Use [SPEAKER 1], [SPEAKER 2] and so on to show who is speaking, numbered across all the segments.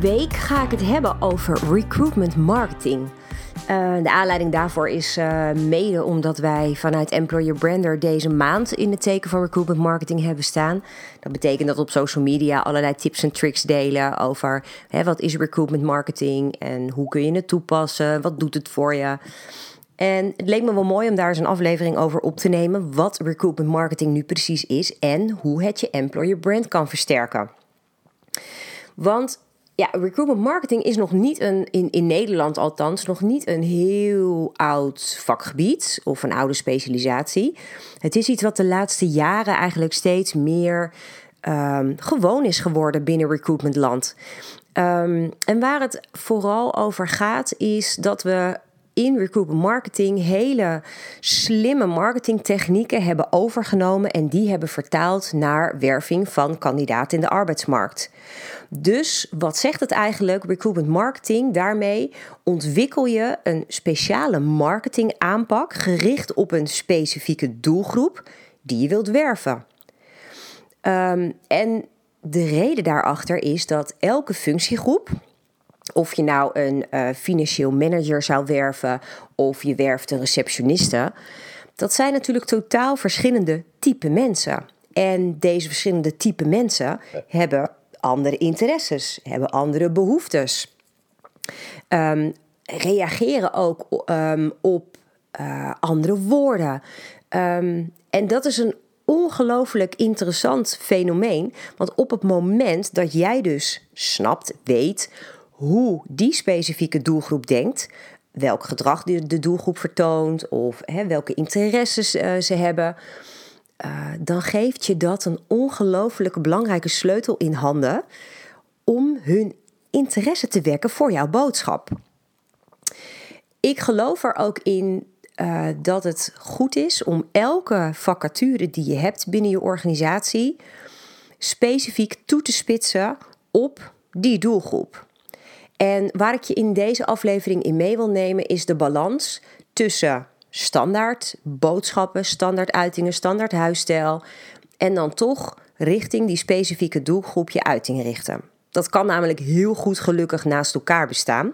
[SPEAKER 1] week ga ik het hebben over recruitment marketing. Uh, de aanleiding daarvoor is uh, mede omdat wij vanuit Employer Brander deze maand in het teken van recruitment marketing hebben staan. Dat betekent dat we op social media allerlei tips en tricks delen over hè, wat is recruitment marketing en hoe kun je het toepassen, wat doet het voor je. En het leek me wel mooi om daar eens een aflevering over op te nemen wat recruitment marketing nu precies is en hoe het je employer brand kan versterken. Want ja, recruitment marketing is nog niet een, in, in Nederland althans, nog niet een heel oud vakgebied of een oude specialisatie. Het is iets wat de laatste jaren eigenlijk steeds meer um, gewoon is geworden binnen recruitmentland. Um, en waar het vooral over gaat, is dat we in recruitment marketing hele slimme marketingtechnieken hebben overgenomen en die hebben vertaald naar werving van kandidaten in de arbeidsmarkt. Dus wat zegt het eigenlijk? Recruitment marketing, daarmee ontwikkel je een speciale marketingaanpak gericht op een specifieke doelgroep die je wilt werven. Um, en de reden daarachter is dat elke functiegroep, of je nou een uh, financieel manager zou werven of je werft een receptioniste, dat zijn natuurlijk totaal verschillende type mensen. En deze verschillende type mensen hebben andere interesses, hebben andere behoeftes. Um, reageren ook um, op uh, andere woorden. Um, en dat is een ongelooflijk interessant fenomeen. Want op het moment dat jij dus snapt, weet hoe die specifieke doelgroep denkt, welk gedrag de doelgroep vertoont of hè, welke interesses uh, ze hebben, uh, dan geeft je dat een ongelooflijke belangrijke sleutel in handen om hun interesse te wekken voor jouw boodschap. Ik geloof er ook in uh, dat het goed is om elke vacature die je hebt binnen je organisatie specifiek toe te spitsen op die doelgroep. En waar ik je in deze aflevering in mee wil nemen is de balans tussen standaard boodschappen, standaard uitingen, standaard huisstijl en dan toch richting die specifieke doelgroep je uiting richten. Dat kan namelijk heel goed gelukkig naast elkaar bestaan.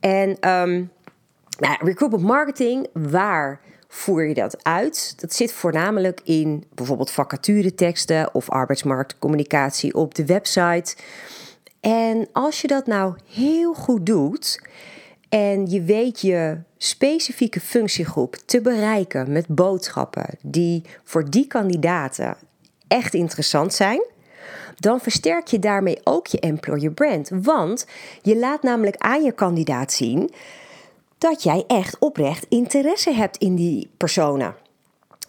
[SPEAKER 1] En um, nou, recruitment marketing, waar voer je dat uit? Dat zit voornamelijk in bijvoorbeeld vacatureteksten of arbeidsmarktcommunicatie op de website. En als je dat nou heel goed doet en je weet je specifieke functiegroep te bereiken met boodschappen die voor die kandidaten echt interessant zijn, dan versterk je daarmee ook je employer brand. Want je laat namelijk aan je kandidaat zien dat jij echt oprecht interesse hebt in die personen.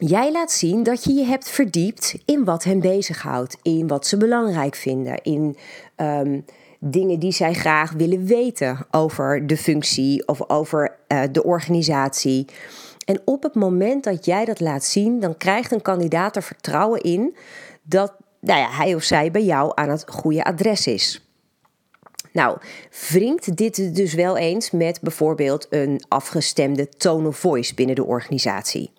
[SPEAKER 1] Jij laat zien dat je je hebt verdiept in wat hen bezighoudt, in wat ze belangrijk vinden, in um, dingen die zij graag willen weten over de functie of over uh, de organisatie. En op het moment dat jij dat laat zien, dan krijgt een kandidaat er vertrouwen in dat nou ja, hij of zij bij jou aan het goede adres is. Nou, wringt dit dus wel eens met bijvoorbeeld een afgestemde tone of voice binnen de organisatie?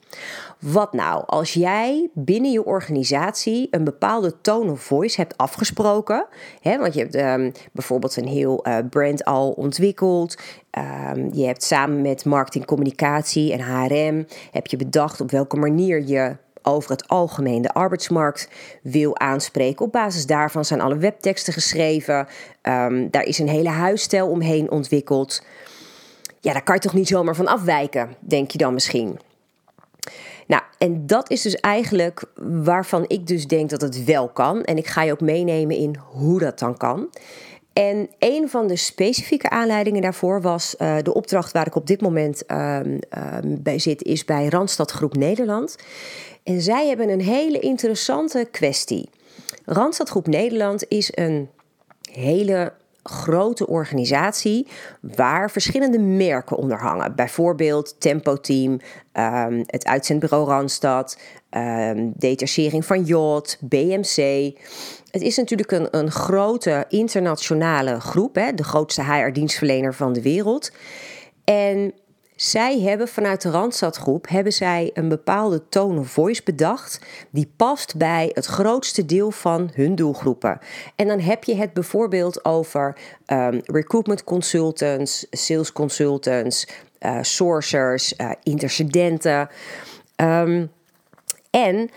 [SPEAKER 1] Wat nou als jij binnen je organisatie een bepaalde tone of voice hebt afgesproken? Hè, want je hebt um, bijvoorbeeld een heel uh, brand al ontwikkeld. Um, je hebt samen met marketing, communicatie en HRM heb je bedacht op welke manier je over het algemeen de arbeidsmarkt wil aanspreken. Op basis daarvan zijn alle webteksten geschreven. Um, daar is een hele huisstijl omheen ontwikkeld. Ja, daar kan je toch niet zomaar van afwijken, denk je dan misschien. Nou, en dat is dus eigenlijk waarvan ik dus denk dat het wel kan. En ik ga je ook meenemen in hoe dat dan kan. En een van de specifieke aanleidingen daarvoor was uh, de opdracht waar ik op dit moment uh, uh, bij zit, is bij Randstad Groep Nederland. En zij hebben een hele interessante kwestie. Randstad Groep Nederland is een hele grote organisatie waar verschillende merken onder hangen. Bijvoorbeeld Tempo Team, um, het uitzendbureau Randstad, um, detachering van Jot, BMC. Het is natuurlijk een, een grote internationale groep, hè, de grootste HR-dienstverlener van de wereld. En zij hebben vanuit de Randstadgroep hebben zij een bepaalde tone of voice bedacht die past bij het grootste deel van hun doelgroepen. En dan heb je het bijvoorbeeld over um, recruitment consultants, sales consultants, uh, sourcers, uh, intercedenten. Um, en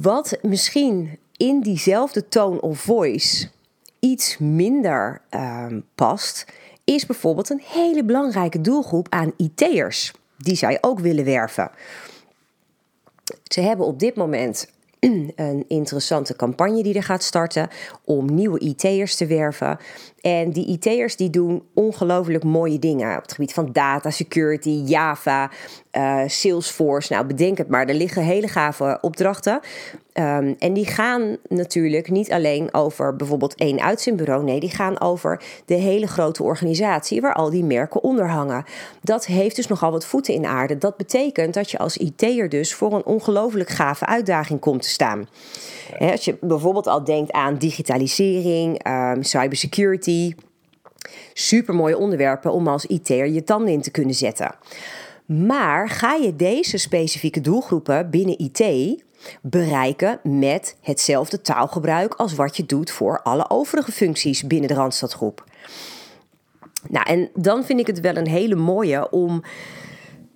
[SPEAKER 1] wat misschien in diezelfde tone of voice iets minder um, past, is bijvoorbeeld een hele belangrijke doelgroep aan IT'ers die zij ook willen werven. Ze hebben op dit moment een interessante campagne die er gaat starten om nieuwe IT'ers te werven. En die IT'ers die doen ongelooflijk mooie dingen op het gebied van data security, Java, uh, Salesforce. Nou, bedenk het maar, er liggen hele gave opdrachten. Um, en die gaan natuurlijk niet alleen over bijvoorbeeld één uitzendbureau. Nee, die gaan over de hele grote organisatie waar al die merken onder hangen. Dat heeft dus nogal wat voeten in aarde. Dat betekent dat je als IT'er dus voor een ongelooflijk gave uitdaging komt te staan. als je bijvoorbeeld al denkt aan digitalisering, um, cybersecurity. Super mooie onderwerpen om als IT'er je tanden in te kunnen zetten. Maar ga je deze specifieke doelgroepen binnen IT bereiken met hetzelfde taalgebruik als wat je doet voor alle overige functies binnen de Randstadgroep? Nou, en dan vind ik het wel een hele mooie om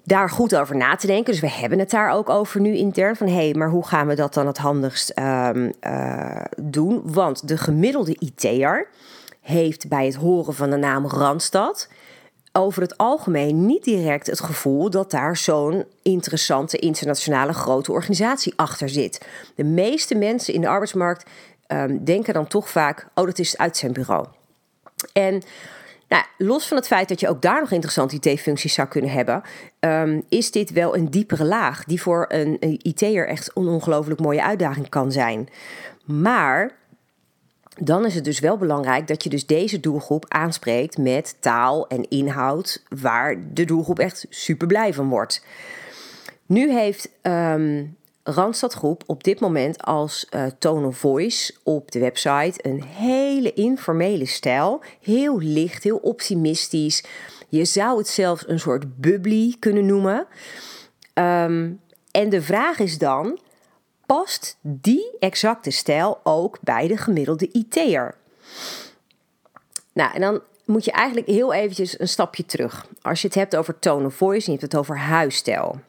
[SPEAKER 1] daar goed over na te denken. Dus we hebben het daar ook over nu intern. Van hé, hey, maar hoe gaan we dat dan het handigst um, uh, doen? Want de gemiddelde IT'er heeft bij het horen van de naam Randstad over het algemeen niet direct het gevoel dat daar zo'n interessante internationale grote organisatie achter zit. De meeste mensen in de arbeidsmarkt um, denken dan toch vaak: oh, dat is het uitzendbureau. En nou, los van het feit dat je ook daar nog interessante IT-functies zou kunnen hebben, um, is dit wel een diepere laag die voor een, een IT'er echt een ongelooflijk mooie uitdaging kan zijn. Maar dan is het dus wel belangrijk dat je dus deze doelgroep aanspreekt met taal en inhoud waar de doelgroep echt super blij van wordt. Nu heeft um, Randstad Groep op dit moment als uh, tone of voice op de website een hele informele stijl. Heel licht, heel optimistisch. Je zou het zelfs een soort bubbly kunnen noemen. Um, en de vraag is dan: past die exacte stijl ook bij de gemiddelde IT'er? Nou, en dan moet je eigenlijk heel eventjes een stapje terug. Als je het hebt over tone of voice en je hebt het over huisstijl.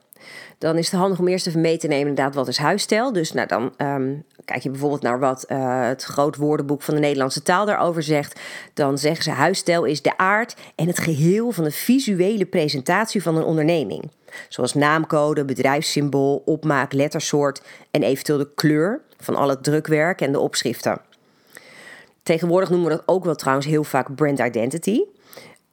[SPEAKER 1] Dan is het handig om eerst even mee te nemen inderdaad wat is huisstijl. Dus nou, dan um, kijk je bijvoorbeeld naar wat uh, het groot woordenboek van de Nederlandse taal daarover zegt. Dan zeggen ze huisstijl is de aard en het geheel van de visuele presentatie van een onderneming. Zoals naamcode, bedrijfssymbool, opmaak, lettersoort en eventueel de kleur van al het drukwerk en de opschriften. Tegenwoordig noemen we dat ook wel trouwens heel vaak brand identity.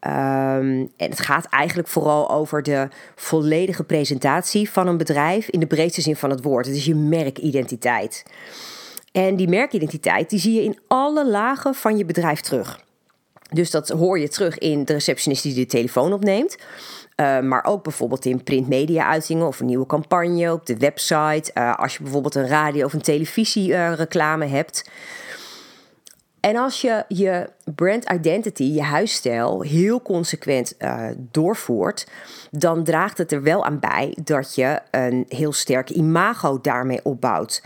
[SPEAKER 1] Um, en het gaat eigenlijk vooral over de volledige presentatie van een bedrijf in de breedste zin van het woord. Het is je merkidentiteit. En die merkidentiteit die zie je in alle lagen van je bedrijf terug. Dus dat hoor je terug in de receptionist die de telefoon opneemt. Uh, maar ook bijvoorbeeld in printmedia-uitingen of een nieuwe campagne op de website. Uh, als je bijvoorbeeld een radio- of een televisiereclame uh, hebt. En als je je brand identity, je huisstijl, heel consequent uh, doorvoert, dan draagt het er wel aan bij dat je een heel sterk imago daarmee opbouwt.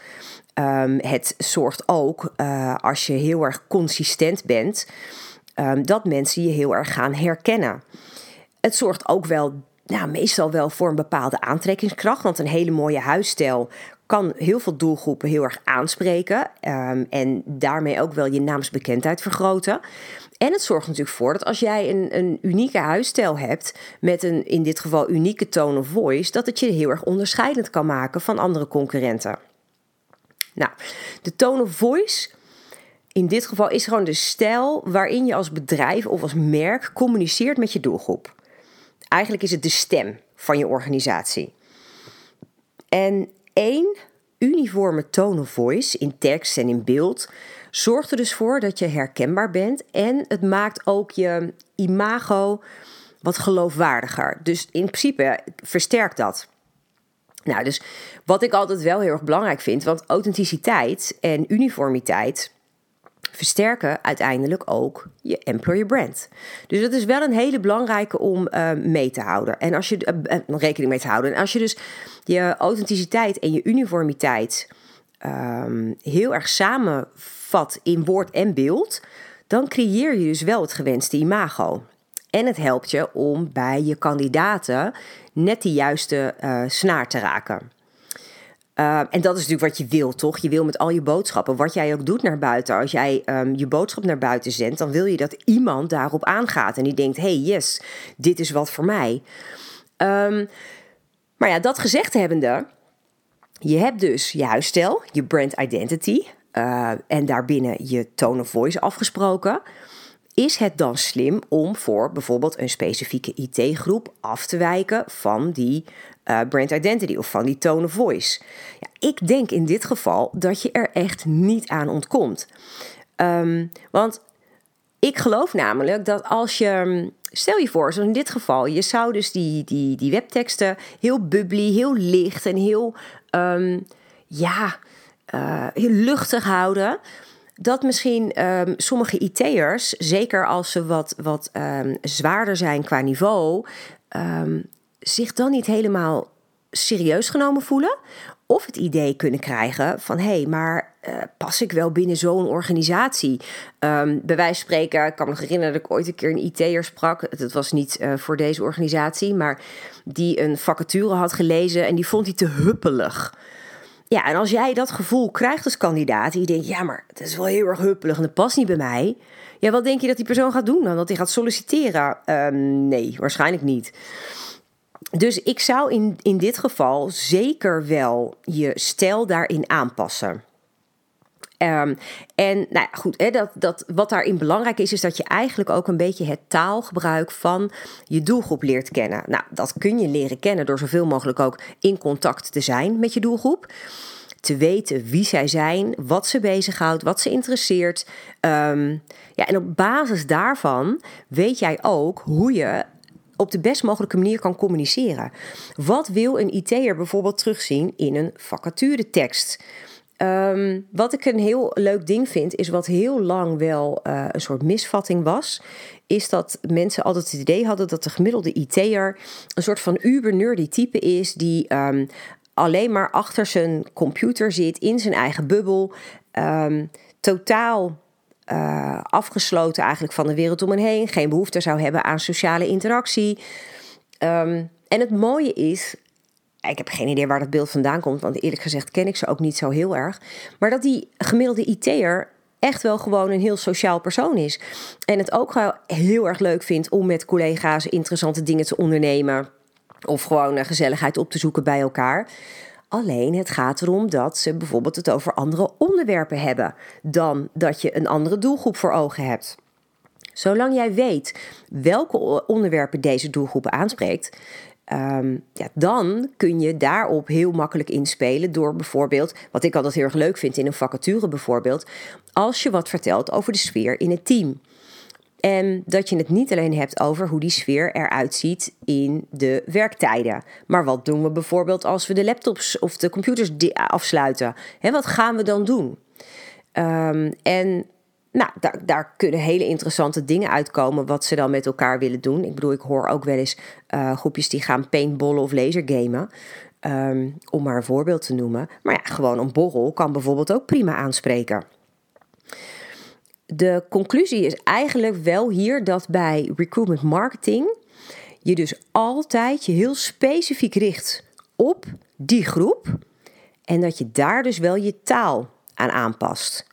[SPEAKER 1] Um, het zorgt ook, uh, als je heel erg consistent bent, um, dat mensen je heel erg gaan herkennen. Het zorgt ook wel nou, meestal wel voor een bepaalde aantrekkingskracht. Want een hele mooie huisstijl kan heel veel doelgroepen heel erg aanspreken. Um, en daarmee ook wel je naamsbekendheid vergroten. En het zorgt natuurlijk voor dat als jij een, een unieke huisstijl hebt, met een in dit geval unieke tone of voice, dat het je heel erg onderscheidend kan maken van andere concurrenten. Nou, de tone of voice in dit geval is gewoon de stijl waarin je als bedrijf of als merk communiceert met je doelgroep. Eigenlijk is het de stem van je organisatie. En één uniforme tone of voice in tekst en in beeld zorgt er dus voor dat je herkenbaar bent en het maakt ook je imago wat geloofwaardiger. Dus in principe versterkt dat. Nou, dus wat ik altijd wel heel erg belangrijk vind, want authenticiteit en uniformiteit versterken uiteindelijk ook je employer brand. Dus dat is wel een hele belangrijke om uh, mee te houden. En als je uh, rekening mee te houden. En als je dus je authenticiteit en je uniformiteit um, heel erg samenvat in woord en beeld, dan creëer je dus wel het gewenste imago. En het helpt je om bij je kandidaten net die juiste snaar te raken. Uh, en dat is natuurlijk wat je wil, toch? Je wil met al je boodschappen, wat jij ook doet naar buiten. Als jij um, je boodschap naar buiten zendt, dan wil je dat iemand daarop aangaat. En die denkt: hey, yes, dit is wat voor mij. Um, maar ja, dat gezegd hebbende, je hebt dus je huisstijl, je brand identity. Uh, en daarbinnen je tone of voice afgesproken. Is het dan slim om voor bijvoorbeeld een specifieke IT-groep af te wijken van die uh, brand identity of van die tone of voice? Ja, ik denk in dit geval dat je er echt niet aan ontkomt. Um, want ik geloof namelijk dat als je. Stel je voor, zoals in dit geval, je zou dus die, die, die webteksten heel bubbly, heel licht en heel, um, ja, uh, heel luchtig houden dat misschien um, sommige IT'ers, zeker als ze wat, wat um, zwaarder zijn qua niveau, um, zich dan niet helemaal serieus genomen voelen. Of het idee kunnen krijgen van hé, hey, maar uh, pas ik wel binnen zo'n organisatie? Bij wijze van spreken, ik kan me herinneren dat ik ooit een keer een IT'er sprak. Dat was niet uh, voor deze organisatie, maar die een vacature had gelezen en die vond hij te huppelig. Ja, en als jij dat gevoel krijgt als kandidaat, je denkt, ja, maar het is wel heel erg huppelig en dat past niet bij mij. Ja, wat denk je dat die persoon gaat doen dan? Dat hij gaat solliciteren? Um, nee, waarschijnlijk niet. Dus ik zou in, in dit geval zeker wel je stijl daarin aanpassen. Um, en nou goed, hè, dat, dat, wat daarin belangrijk is, is dat je eigenlijk ook een beetje het taalgebruik van je doelgroep leert kennen. Nou, dat kun je leren kennen door zoveel mogelijk ook in contact te zijn met je doelgroep. Te weten wie zij zijn, wat ze bezighoudt, wat ze interesseert. Um, ja, en op basis daarvan weet jij ook hoe je op de best mogelijke manier kan communiceren. Wat wil een IT'er bijvoorbeeld terugzien in een vacaturetekst? Um, wat ik een heel leuk ding vind, is wat heel lang wel uh, een soort misvatting was, is dat mensen altijd het idee hadden dat de gemiddelde IT'er een soort van uber-nerdy type is die um, alleen maar achter zijn computer zit, in zijn eigen bubbel, um, totaal uh, afgesloten eigenlijk van de wereld om hen heen, geen behoefte zou hebben aan sociale interactie. En het mooie is, ik heb geen idee waar dat beeld vandaan komt, want eerlijk gezegd ken ik ze ook niet zo heel erg. Maar dat die gemiddelde IT'er echt wel gewoon een heel sociaal persoon is. En het ook wel heel erg leuk vindt om met collega's interessante dingen te ondernemen. Of gewoon gezelligheid op te zoeken bij elkaar. Alleen het gaat erom dat ze bijvoorbeeld het over andere onderwerpen hebben dan dat je een andere doelgroep voor ogen hebt. Zolang jij weet welke onderwerpen deze doelgroep aanspreekt, Um, ja, dan kun je daarop heel makkelijk inspelen door bijvoorbeeld, wat ik altijd heel erg leuk vind in een vacature bijvoorbeeld, als je wat vertelt over de sfeer in het team. En dat je het niet alleen hebt over hoe die sfeer eruit ziet in de werktijden. Maar wat doen we bijvoorbeeld als we de laptops of de computers afsluiten? He, wat gaan we dan doen? Um, en nou, daar, daar, kunnen hele interessante dingen uitkomen wat ze dan met elkaar willen doen. Ik bedoel, ik hoor ook wel eens uh, groepjes die gaan paintballen of lasergamen. Um, om maar een voorbeeld te noemen. Maar ja, gewoon een borrel kan bijvoorbeeld ook prima aanspreken. De conclusie is eigenlijk wel hier dat bij recruitment marketing je dus altijd je heel specifiek richt op die groep en dat je daar dus wel je taal aan aanpast.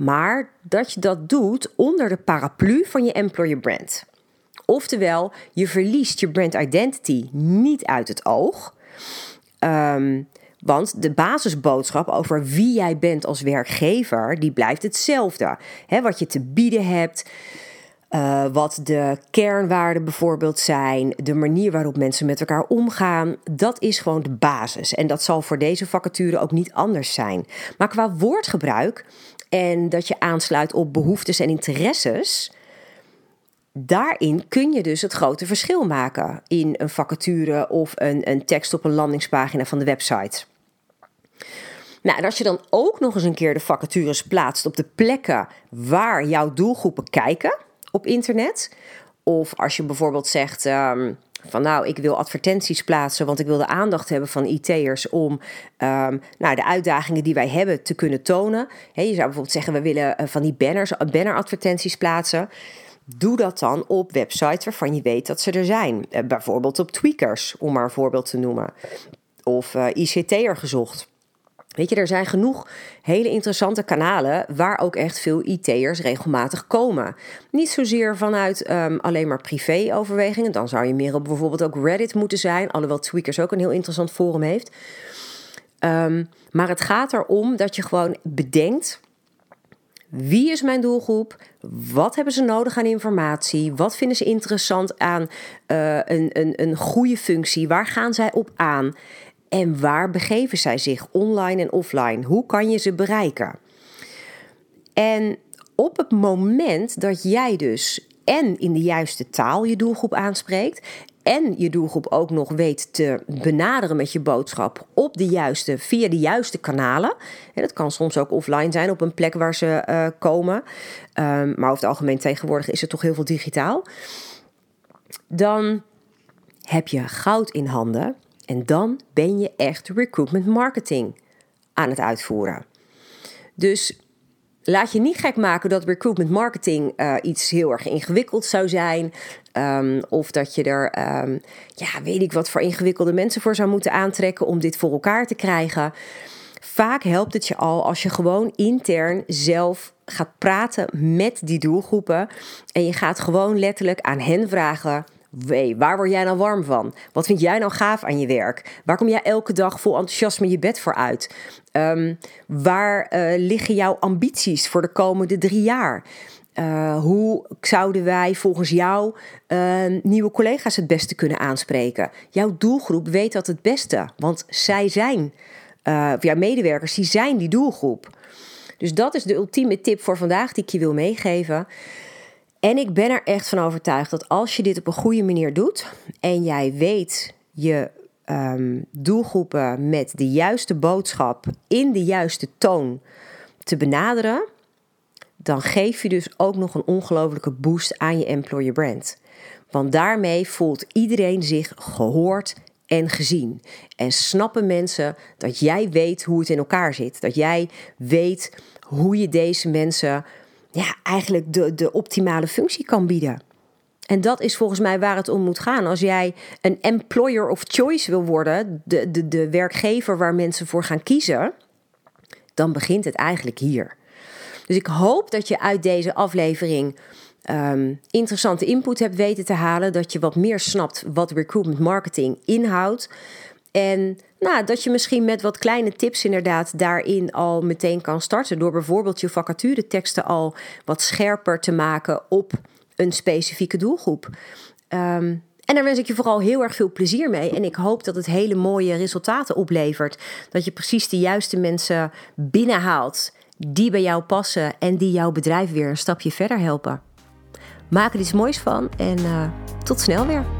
[SPEAKER 1] Maar dat je dat doet onder de paraplu van je employer brand. Oftewel, je verliest je brand identity niet uit het oog. Um, want de basisboodschap over wie jij bent als werkgever, die blijft hetzelfde. He, wat je te bieden hebt, uh, wat de kernwaarden bijvoorbeeld zijn, de manier waarop mensen met elkaar omgaan, dat is gewoon de basis. En dat zal voor deze vacature ook niet anders zijn. Maar qua woordgebruik en dat je aansluit op behoeftes en interesses, daarin kun je dus het grote verschil maken in een vacature of een, een tekst op een landingspagina van de website. Nou, en als je dan ook nog eens een keer de vacatures plaatst op de plekken waar jouw doelgroepen kijken op internet, of als je bijvoorbeeld zegt. Ehm, van nou, ik wil advertenties plaatsen, want ik wil de aandacht hebben van IT'ers om um, nou, de uitdagingen die wij hebben te kunnen tonen. je zou bijvoorbeeld zeggen, we willen eh, van die banners, banneradvertenties plaatsen. Doe dat dan op websites waarvan je weet dat ze er zijn. Uh, bijvoorbeeld op Tweakers, om maar een voorbeeld te noemen. Of uh, ICT'er gezocht. Weet je, er zijn genoeg hele interessante kanalen waar ook echt veel IT'ers regelmatig komen. Niet zozeer vanuit um, alleen maar privé-overwegingen. Dan zou je meer op bijvoorbeeld ook Reddit moeten zijn. Alhoewel Tweakers ook een heel interessant forum heeft. Um, maar het gaat erom dat je gewoon bedenkt. Wie is mijn doelgroep? Wat hebben ze nodig aan informatie? Wat vinden ze interessant aan uh, een, een, een goede functie? Waar gaan zij op aan? En waar begeven zij zich online en offline? Hoe kan je ze bereiken? En op het moment dat jij dus en in de juiste taal je doelgroep aanspreekt en je doelgroep ook nog weet te benaderen met je boodschap op de juiste, via de juiste kanalen. En dat kan soms ook offline zijn op een plek waar ze uh, komen. Um, maar over het algemeen tegenwoordig is het toch heel veel digitaal. Dan heb je goud in handen en dan ben je echt recruitment marketing aan het uitvoeren. Dus laat je niet gek maken dat recruitment marketing uh, iets heel erg ingewikkeld zou zijn. Um, of dat je er, um, ja, weet ik wat voor ingewikkelde mensen voor zou moeten aantrekken om dit voor elkaar te krijgen. Vaak helpt het je al als je gewoon intern zelf gaat praten met die doelgroepen. En je gaat gewoon letterlijk aan hen vragen Waar word jij nou warm van? Wat vind jij nou gaaf aan je werk? Waar kom jij elke dag vol enthousiasme je bed voor uit? Um, waar uh, liggen jouw ambities voor de komende drie jaar? Uh, hoe zouden wij volgens jou uh, nieuwe collega's het beste kunnen aanspreken? Jouw doelgroep weet dat het beste, want zij zijn, jouw medewerkers, die zijn die doelgroep. Dus dat is de ultieme tip voor vandaag die ik je wil meegeven. En ik ben er echt van overtuigd dat als je dit op een goede manier doet en jij weet je um, doelgroepen met de juiste boodschap in de juiste toon te benaderen, dan geef je dus ook nog een ongelofelijke boost aan je employer brand. Want daarmee voelt iedereen zich gehoord en gezien. En snappen mensen dat jij weet hoe het in elkaar zit. Dat jij weet hoe je deze mensen ja, eigenlijk de, de optimale functie kan bieden. En dat is volgens mij waar het om moet gaan. Als jij een employer of choice wil worden, de, de, de werkgever waar mensen voor gaan kiezen, dan begint het eigenlijk hier. Dus ik hoop dat je uit deze aflevering um, interessante input hebt weten te halen. Dat je wat meer snapt wat recruitment marketing inhoudt. En nou, dat je misschien met wat kleine tips inderdaad daarin al meteen kan starten. Door bijvoorbeeld je vacature teksten al wat scherper te maken op een specifieke doelgroep. Um, en daar wens ik je vooral heel erg veel plezier mee. En ik hoop dat het hele mooie resultaten oplevert. Dat je precies de juiste mensen binnenhaalt die bij jou passen en die jouw bedrijf weer een stapje verder helpen. Maak er iets moois van en uh, tot snel weer.